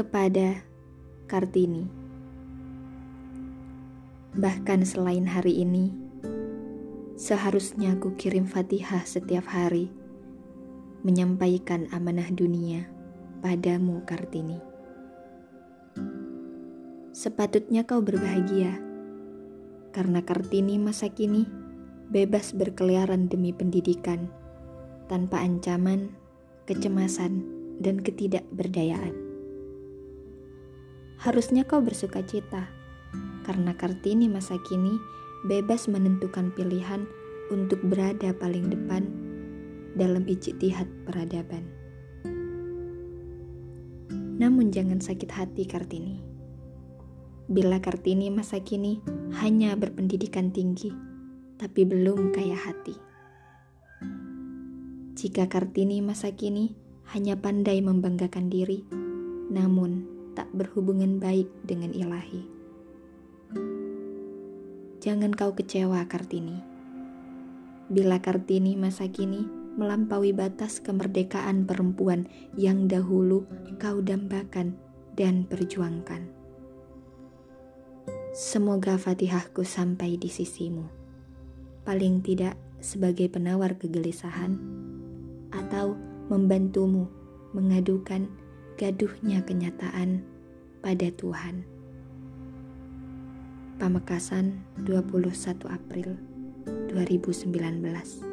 kepada Kartini. Bahkan selain hari ini, seharusnya aku kirim Fatihah setiap hari, menyampaikan amanah dunia padamu Kartini. Sepatutnya kau berbahagia, karena Kartini masa kini bebas berkeliaran demi pendidikan, tanpa ancaman, kecemasan, dan ketidakberdayaan. Harusnya kau bersuka cita, karena Kartini masa kini bebas menentukan pilihan untuk berada paling depan dalam ijtihad peradaban. Namun jangan sakit hati Kartini. Bila Kartini masa kini hanya berpendidikan tinggi, tapi belum kaya hati. Jika Kartini masa kini hanya pandai membanggakan diri, namun tak berhubungan baik dengan ilahi. Jangan kau kecewa Kartini. Bila Kartini masa kini melampaui batas kemerdekaan perempuan yang dahulu kau dambakan dan perjuangkan. Semoga fatihahku sampai di sisimu. Paling tidak sebagai penawar kegelisahan atau membantumu mengadukan gaduhnya kenyataan pada Tuhan. Pamekasan 21 April 2019